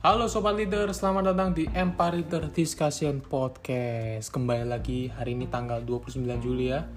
Halo Sobat Leader, selamat datang di Empire Leader Discussion Podcast. Kembali lagi hari ini tanggal 29 Juli ya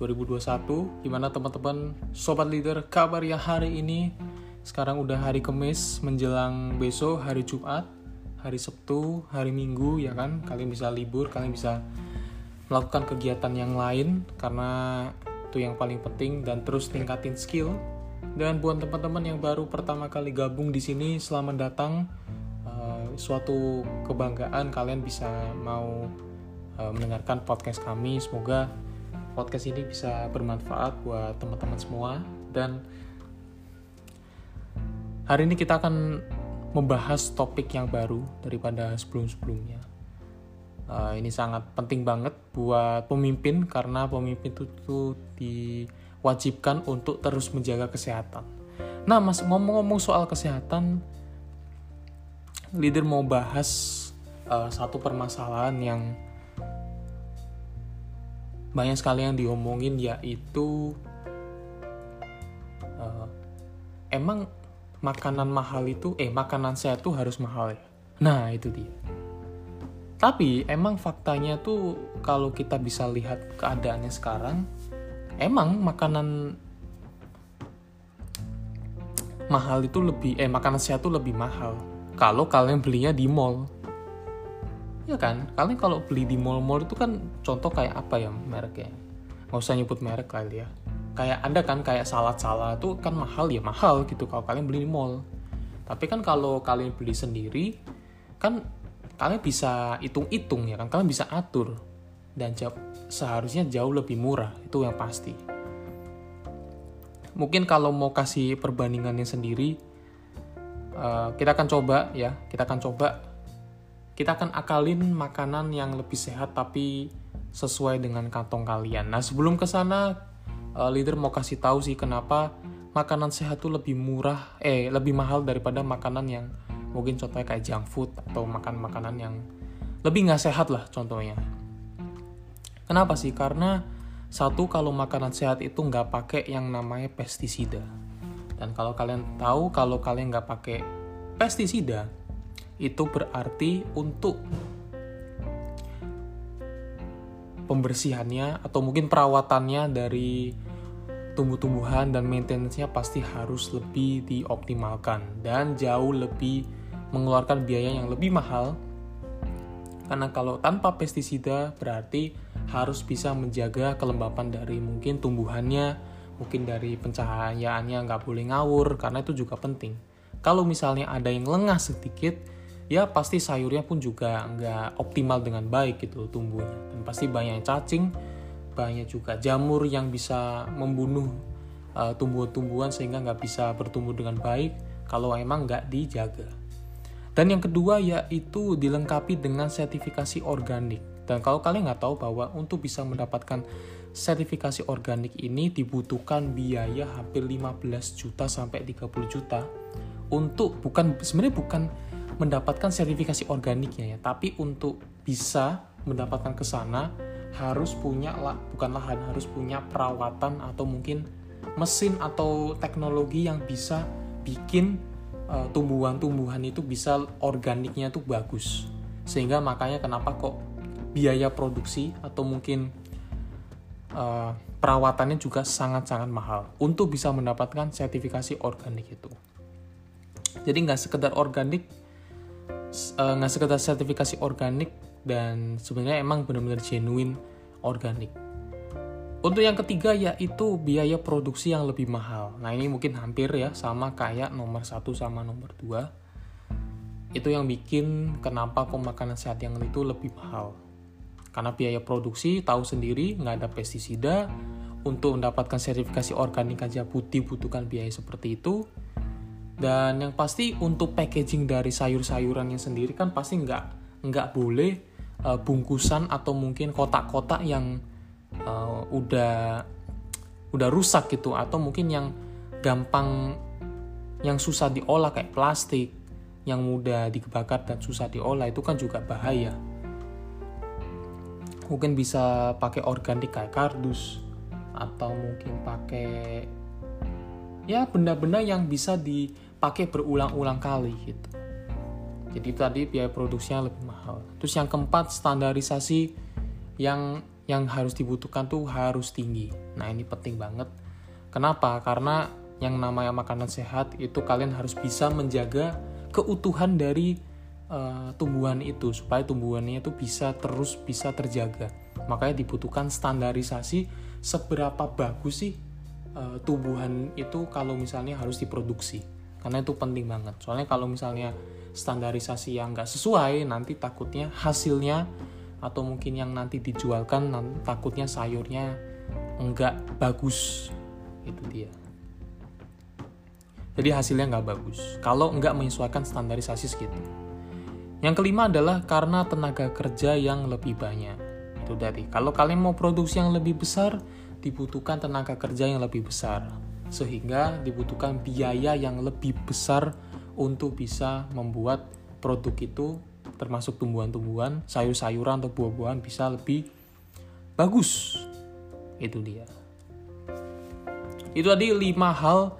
2021 Gimana teman-teman? Sobat Leader kabarnya hari ini? Sekarang udah hari Kamis menjelang besok hari Jumat Hari Sabtu, hari Minggu ya kan? Kalian bisa libur, kalian bisa melakukan kegiatan yang lain Karena itu yang paling penting dan terus tingkatin skill. Dan buat teman-teman yang baru pertama kali gabung di sini, selamat datang suatu kebanggaan kalian bisa mau uh, mendengarkan podcast kami. Semoga podcast ini bisa bermanfaat buat teman-teman semua dan hari ini kita akan membahas topik yang baru daripada sebelum-sebelumnya. Uh, ini sangat penting banget buat pemimpin karena pemimpin itu, itu diwajibkan untuk terus menjaga kesehatan. Nah, mas ngomong-ngomong soal kesehatan, leader mau bahas uh, satu permasalahan yang banyak sekali yang diomongin yaitu uh, emang makanan mahal itu eh makanan sehat tuh harus mahal ya? Nah itu dia. Tapi emang faktanya tuh kalau kita bisa lihat keadaannya sekarang emang makanan mahal itu lebih eh makanan sehat tuh lebih mahal kalau kalian belinya di mall. Ya kan? Kalian kalau beli di mall-mall itu kan contoh kayak apa ya mereknya? Nggak usah nyebut merek kali ya. Kayak anda kan kayak salad-salad tuh kan mahal ya mahal gitu kalau kalian beli di mall. Tapi kan kalau kalian beli sendiri kan kalian bisa hitung-hitung ya kan? Kalian bisa atur. Dan jauh, seharusnya jauh lebih murah itu yang pasti. Mungkin kalau mau kasih perbandingannya sendiri Eh, kita akan coba ya kita akan coba. Kita akan akalin makanan yang lebih sehat tapi sesuai dengan kantong kalian. Nah sebelum ke sana uh, leader mau kasih tahu sih kenapa makanan sehat tuh lebih murah eh lebih mahal daripada makanan yang mungkin contohnya kayak junk food atau makan makanan yang lebih nggak sehat lah contohnya. Kenapa sih? Karena satu kalau makanan sehat itu nggak pakai yang namanya pestisida dan kalau kalian tahu kalau kalian nggak pakai pestisida, itu berarti untuk pembersihannya atau mungkin perawatannya dari tumbuh-tumbuhan dan maintenance-nya pasti harus lebih dioptimalkan dan jauh lebih mengeluarkan biaya yang lebih mahal. Karena kalau tanpa pestisida berarti harus bisa menjaga kelembapan dari mungkin tumbuhannya mungkin dari pencahayaannya nggak boleh ngawur karena itu juga penting. Kalau misalnya ada yang lengah sedikit ya pasti sayurnya pun juga nggak optimal dengan baik gitu tumbuhnya. Dan pasti banyak cacing banyak juga jamur yang bisa membunuh uh, tumbuhan-tumbuhan sehingga nggak bisa bertumbuh dengan baik kalau emang nggak dijaga. Dan yang kedua yaitu dilengkapi dengan sertifikasi organik. Dan kalau kalian nggak tahu bahwa untuk bisa mendapatkan sertifikasi organik ini dibutuhkan biaya hampir 15 juta sampai 30 juta untuk bukan sebenarnya bukan mendapatkan sertifikasi organiknya ya, tapi untuk bisa mendapatkan ke sana harus punya lah bukan lahan harus punya perawatan atau mungkin mesin atau teknologi yang bisa bikin uh, tumbuhan-tumbuhan itu bisa organiknya tuh bagus. Sehingga makanya kenapa kok biaya produksi atau mungkin uh, perawatannya juga sangat-sangat mahal untuk bisa mendapatkan sertifikasi organik itu. Jadi nggak sekedar organik, eh, nggak uh, sekedar sertifikasi organik dan sebenarnya emang benar-benar genuine organik. Untuk yang ketiga yaitu biaya produksi yang lebih mahal. Nah ini mungkin hampir ya sama kayak nomor satu sama nomor dua. Itu yang bikin kenapa kok makanan sehat yang itu lebih mahal karena biaya produksi tahu sendiri nggak ada pestisida, untuk mendapatkan sertifikasi organik aja putih butuhkan biaya seperti itu. Dan yang pasti untuk packaging dari sayur-sayurannya sendiri kan pasti nggak nggak boleh uh, bungkusan atau mungkin kotak-kotak yang uh, udah udah rusak gitu atau mungkin yang gampang yang susah diolah kayak plastik yang mudah dibakar dan susah diolah itu kan juga bahaya mungkin bisa pakai organik kayak kardus atau mungkin pakai ya benda-benda yang bisa dipakai berulang-ulang kali gitu Jadi tadi biaya produksinya lebih mahal. Terus yang keempat standarisasi yang yang harus dibutuhkan tuh harus tinggi. Nah ini penting banget. Kenapa? Karena yang namanya makanan sehat itu kalian harus bisa menjaga keutuhan dari uh, tumbuhan itu supaya tumbuhannya itu bisa terus bisa terjaga. Makanya dibutuhkan standarisasi seberapa bagus sih uh, tumbuhan itu kalau misalnya harus diproduksi. Karena itu penting banget. Soalnya kalau misalnya standarisasi yang nggak sesuai nanti takutnya hasilnya atau mungkin yang nanti dijualkan nanti takutnya sayurnya nggak bagus itu dia jadi hasilnya nggak bagus kalau nggak menyesuaikan standarisasi segitu yang kelima adalah karena tenaga kerja yang lebih banyak itu tadi kalau kalian mau produksi yang lebih besar dibutuhkan tenaga kerja yang lebih besar sehingga dibutuhkan biaya yang lebih besar untuk bisa membuat produk itu termasuk tumbuhan-tumbuhan, sayur-sayuran atau buah-buahan bisa lebih bagus. Itu dia. Itu tadi 5 hal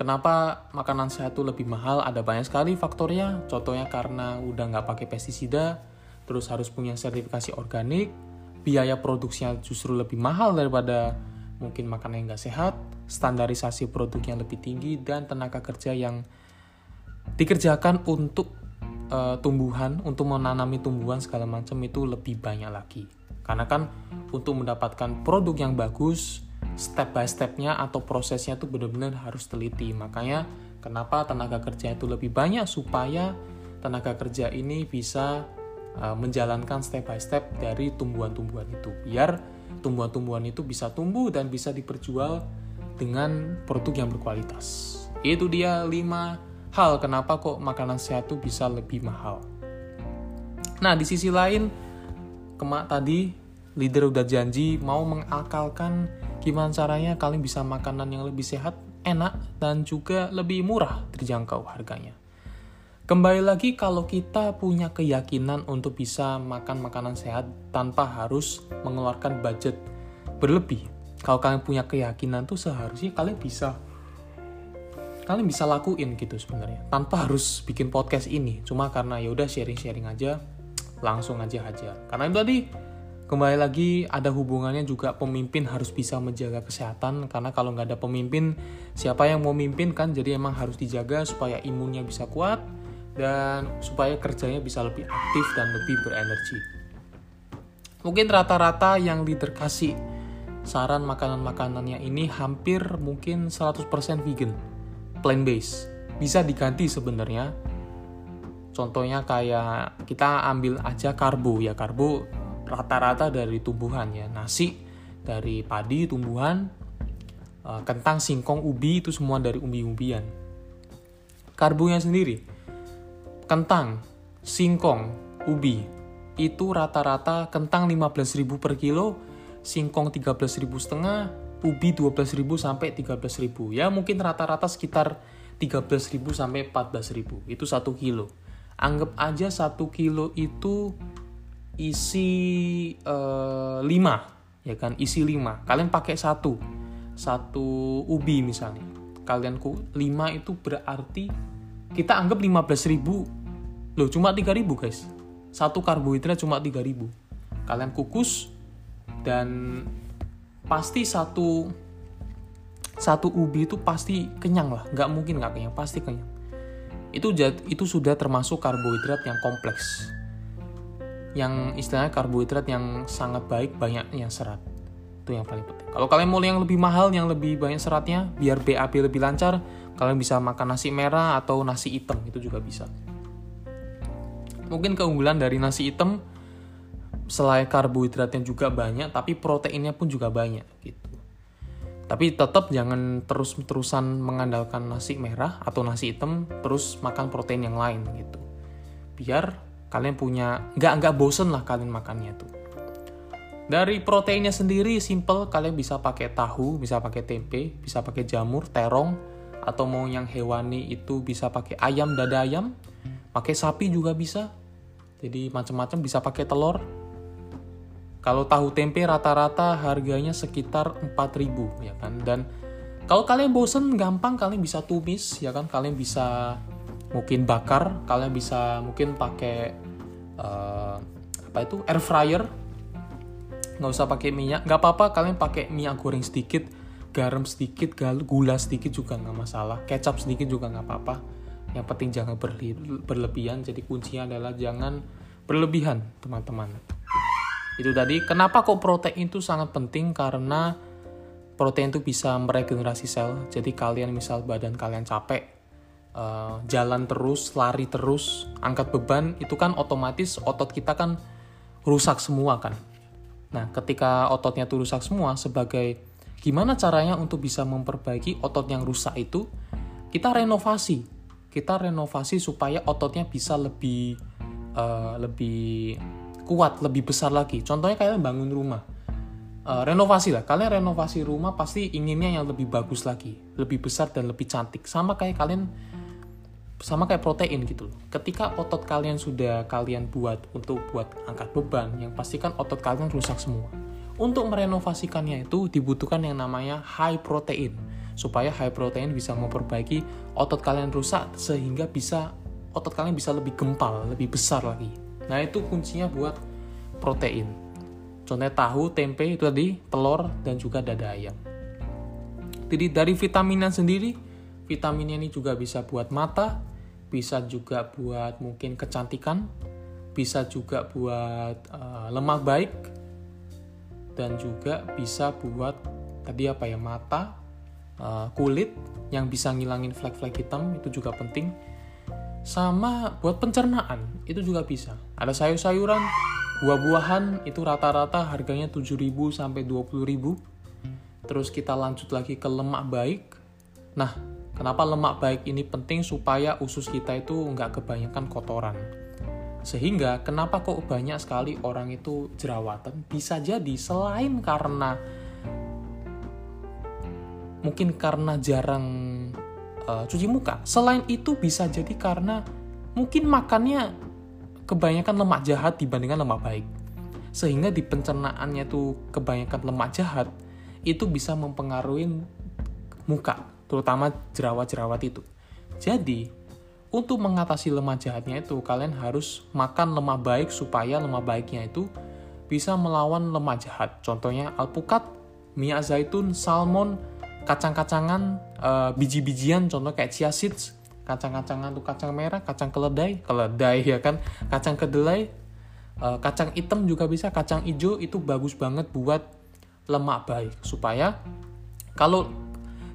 kenapa makanan sehat itu lebih mahal. Ada banyak sekali faktornya. Contohnya karena udah nggak pakai pestisida, terus harus punya sertifikasi organik, biaya produksinya justru lebih mahal daripada mungkin makanan yang nggak sehat, standarisasi produk yang lebih tinggi, dan tenaga kerja yang dikerjakan untuk uh, tumbuhan, untuk menanami tumbuhan segala macam itu lebih banyak lagi. Karena kan untuk mendapatkan produk yang bagus, step by stepnya atau prosesnya itu benar-benar harus teliti. Makanya kenapa tenaga kerja itu lebih banyak supaya tenaga kerja ini bisa uh, menjalankan step by step dari tumbuhan-tumbuhan itu. Biar tumbuhan-tumbuhan itu bisa tumbuh dan bisa diperjual dengan produk yang berkualitas. Itu dia 5 hal kenapa kok makanan sehat itu bisa lebih mahal. Nah, di sisi lain, kemak tadi leader udah janji mau mengakalkan gimana caranya kalian bisa makanan yang lebih sehat, enak, dan juga lebih murah terjangkau harganya. Kembali lagi kalau kita punya keyakinan untuk bisa makan makanan sehat tanpa harus mengeluarkan budget berlebih. Kalau kalian punya keyakinan tuh seharusnya kalian bisa kalian bisa lakuin gitu sebenarnya tanpa harus bikin podcast ini cuma karena ya udah sharing-sharing aja langsung aja aja karena itu tadi kembali lagi ada hubungannya juga pemimpin harus bisa menjaga kesehatan. Karena kalau nggak ada pemimpin siapa yang mau mimpin kan? Jadi emang harus dijaga supaya imunnya bisa kuat dan supaya kerjanya bisa lebih aktif dan lebih berenergi. Mungkin rata-rata yang leader kasih saran makanan-makanannya ini hampir mungkin 100% vegan plant base bisa diganti sebenarnya. Contohnya kayak kita ambil aja karbo ya karbo rata-rata dari tumbuhan ya. Nasi dari padi tumbuhan eh, kentang singkong ubi itu semua dari umbi-umbian. Karbonya sendiri kentang singkong ubi itu rata-rata kentang 15.000 per kilo singkong 13.000 setengah ubi 12.000 sampai 13.000 ya mungkin rata-rata sekitar 13.000 sampai 14.000 itu satu kilo. Anggap aja satu kilo itu isi uh, eh, 5 ya kan? Isi 5 kalian pakai satu. Satu ubi misalnya. Kalian ku 5 itu berarti kita anggap 15.000 loh cuma 3.000 guys. Satu karbohidrat cuma 3.000 kalian kukus dan pasti satu satu ubi itu pasti kenyang lah. Nggak mungkin nggak kenyang pasti kenyang. Itu itu sudah termasuk karbohidrat yang kompleks yang istilahnya karbohidrat yang sangat baik banyaknya serat. Itu yang paling penting. Kalau kalian mau yang lebih mahal yang lebih banyak seratnya biar BAB lebih lancar kalian bisa makan nasi merah atau nasi hitam itu juga bisa. Mungkin keunggulan dari nasi hitam selain karbohidratnya juga banyak tapi proteinnya pun juga banyak gitu. Tapi tetap jangan terus-terusan mengandalkan nasi merah atau nasi hitam terus makan protein yang lain gitu. Biar kalian punya nggak nggak bosen lah kalian makannya tuh. Dari proteinnya sendiri simple. Kalian bisa pakai tahu bisa pakai tempe bisa pakai jamur terong atau mau yang hewani itu bisa pakai ayam dada ayam. Pakai sapi juga bisa. Jadi macam-macam bisa pakai telur. Kalau tahu tempe rata-rata harganya sekitar 4000 ya kan. Dan kalau kalian bosen gampang. Kalian bisa tumis ya kan. Kalian bisa mungkin bakar. Kalian bisa mungkin pakai uh, apa itu? Air fryer. Nggak usah pakai minyak. Nggak apa-apa kalian pakai minyak goreng sedikit garam sedikit gula sedikit juga nggak masalah. Kecap sedikit juga nggak apa-apa. Yang penting jangan berlebihan. Jadi kuncinya adalah jangan berlebihan teman-teman. Itu tadi. Kenapa kok protein itu sangat penting? Karena protein itu bisa meregenerasi sel. Jadi kalian misal badan kalian capek uh, jalan terus lari terus angkat beban itu kan otomatis otot kita kan rusak semua kan. Nah ketika ototnya itu rusak semua sebagai gimana caranya untuk bisa memperbaiki otot yang rusak itu kita renovasi. Kita renovasi supaya ototnya bisa lebih uh, lebih kuat lebih besar lagi. Contohnya kalian bangun rumah. Uh, renovasi lah. Kalian renovasi rumah pasti inginnya yang lebih bagus lagi, lebih besar dan lebih cantik. Sama kayak kalian sama kayak protein gitu Ketika otot kalian sudah kalian buat untuk buat angkat beban, yang pastikan otot kalian rusak semua. Untuk merenovasikannya itu dibutuhkan yang namanya high protein supaya high protein bisa memperbaiki otot kalian rusak sehingga bisa otot kalian bisa lebih gempal, lebih besar lagi. Nah, itu kuncinya buat protein. Contohnya tahu, tempe itu tadi, telur, dan juga dada ayam. Jadi dari vitaminnya sendiri, vitaminnya ini juga bisa buat mata, bisa juga buat mungkin kecantikan, bisa juga buat uh, lemak baik, dan juga bisa buat tadi apa ya mata, uh, kulit yang bisa ngilangin flek-flek hitam itu juga penting. Sama buat pencernaan itu juga bisa. Ada sayur-sayuran Buah-buahan itu rata-rata harganya 7.000 sampai 20.000. Terus kita lanjut lagi ke lemak baik. Nah, kenapa lemak baik ini penting supaya usus kita itu nggak kebanyakan kotoran. Sehingga kenapa kok banyak sekali orang itu jerawatan? Bisa jadi selain karena mungkin karena jarang uh, cuci muka. Selain itu bisa jadi karena mungkin makannya kebanyakan lemak jahat dibandingkan lemak baik. Sehingga di pencernaannya tuh kebanyakan lemak jahat itu bisa mempengaruhi muka, terutama jerawat-jerawat itu. Jadi, untuk mengatasi lemak jahatnya itu kalian harus makan lemak baik supaya lemak baiknya itu bisa melawan lemak jahat. Contohnya alpukat, minyak zaitun, salmon, kacang-kacangan, uh, biji-bijian, contoh kayak chia seeds, kacang-kacangan tuh kacang merah, kacang keledai, keledai ya kan, kacang kedelai, uh, kacang hitam juga bisa, kacang hijau itu bagus banget buat lemak baik supaya kalau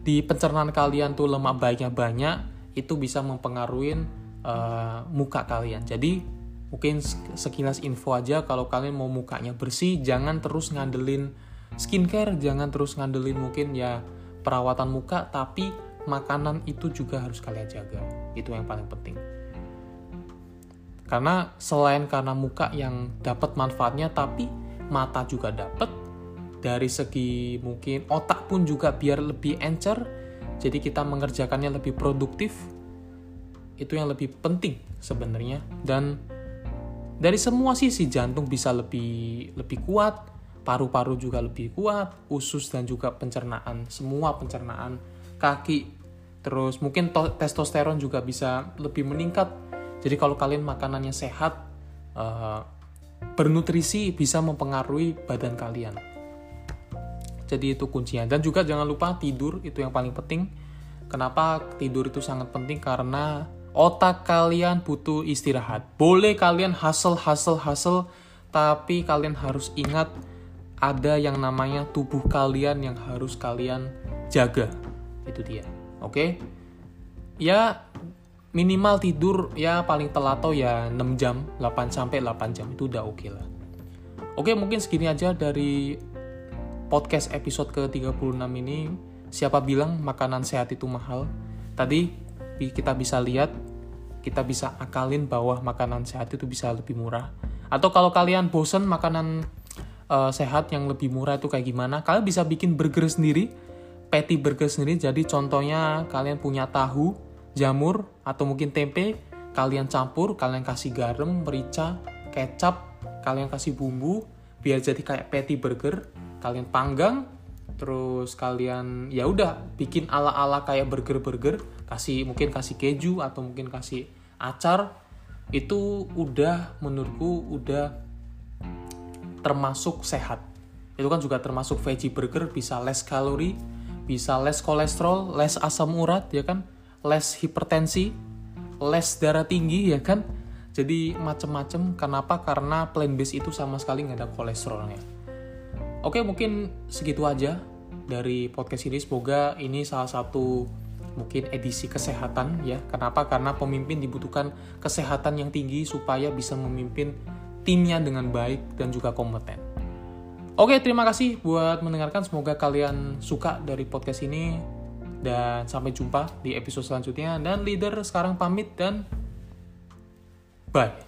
di pencernaan kalian tuh lemak baiknya banyak itu bisa mempengaruhi uh, muka kalian. Jadi mungkin sekilas info aja kalau kalian mau mukanya bersih jangan terus ngandelin skincare, jangan terus ngandelin mungkin ya perawatan muka tapi makanan itu juga harus kalian jaga. Itu yang paling penting. Karena selain karena muka yang dapat manfaatnya, tapi mata juga dapat. Dari segi mungkin otak pun juga biar lebih encer, jadi kita mengerjakannya lebih produktif. Itu yang lebih penting sebenarnya. Dan dari semua sisi jantung bisa lebih lebih kuat, paru-paru juga lebih kuat, usus dan juga pencernaan, semua pencernaan kaki terus mungkin testosteron juga bisa lebih meningkat jadi kalau kalian makanannya sehat uh, bernutrisi bisa mempengaruhi badan kalian jadi itu kuncinya. Dan juga jangan lupa tidur itu yang paling penting. Kenapa tidur itu sangat penting? Karena otak kalian butuh istirahat. Boleh kalian hustle hustle hustle tapi kalian harus ingat ada yang namanya tubuh kalian yang harus kalian jaga. Itu dia. Oke? Okay? ya minimal tidur ya paling telat tuh ya 6 jam 8 sampai 8 jam. Itu udah oke okay lah. Oke mungkin segini aja dari podcast episode ke 36 ini siapa bilang makanan sehat itu mahal tadi kita bisa lihat kita bisa akalin bahwa makanan sehat itu bisa lebih murah atau kalau kalian bosen makanan uh, sehat yang lebih murah itu kayak gimana kalian bisa bikin burger sendiri patty burger sendiri. Jadi contohnya kalian punya tahu, jamur, atau mungkin tempe, kalian campur, kalian kasih garam, merica, kecap, kalian kasih bumbu, biar jadi kayak patty burger. Kalian panggang, terus kalian ya udah bikin ala-ala kayak burger-burger kasih mungkin kasih keju atau mungkin kasih acar itu udah menurutku udah termasuk sehat. Itu kan juga termasuk veggie burger bisa less kalori bisa less kolesterol less asam urat ya kan? Less hipertensi less darah tinggi ya kan? Jadi macem-macem kenapa? Karena plant based itu sama sekali nggak ada kolesterolnya oke mungkin segitu aja dari podcast ini semoga ini salah satu mungkin edisi kesehatan ya kenapa karena pemimpin dibutuhkan kesehatan yang tinggi supaya bisa memimpin timnya dengan baik dan juga kompeten Oke, terima kasih buat mendengarkan. Semoga kalian suka dari podcast ini. Dan sampai jumpa di episode selanjutnya. Dan leader sekarang pamit dan bye.